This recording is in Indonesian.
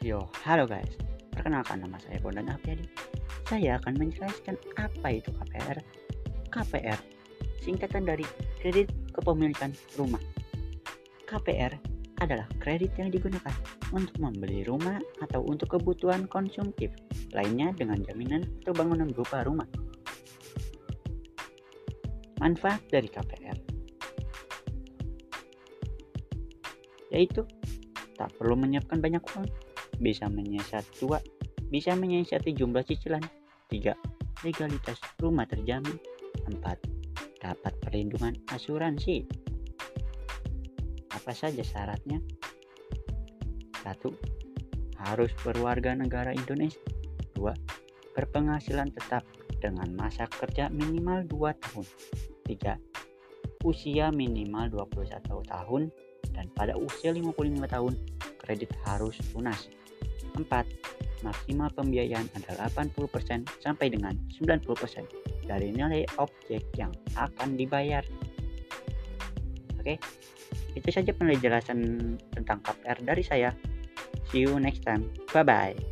Yo, halo guys. Perkenalkan nama saya Bondan Apiadi. Saya akan menjelaskan apa itu KPR. KPR singkatan dari kredit kepemilikan rumah. KPR adalah kredit yang digunakan untuk membeli rumah atau untuk kebutuhan konsumtif lainnya dengan jaminan atau bangunan berupa rumah. Manfaat dari KPR yaitu tak perlu menyiapkan banyak uang, bisa menyiasati dua, bisa menyiasati jumlah cicilan, tiga, legalitas rumah terjamin, empat, dapat perlindungan asuransi. Apa saja syaratnya? Satu, harus berwarga negara Indonesia. Dua, berpenghasilan tetap dengan masa kerja minimal 2 tahun. Tiga, usia minimal 21 tahun dan pada usia 55 tahun kredit harus lunas. 4. Maksimal pembiayaan adalah 80% sampai dengan 90% dari nilai objek yang akan dibayar. Oke, itu saja penjelasan tentang KPR dari saya. See you next time. Bye bye.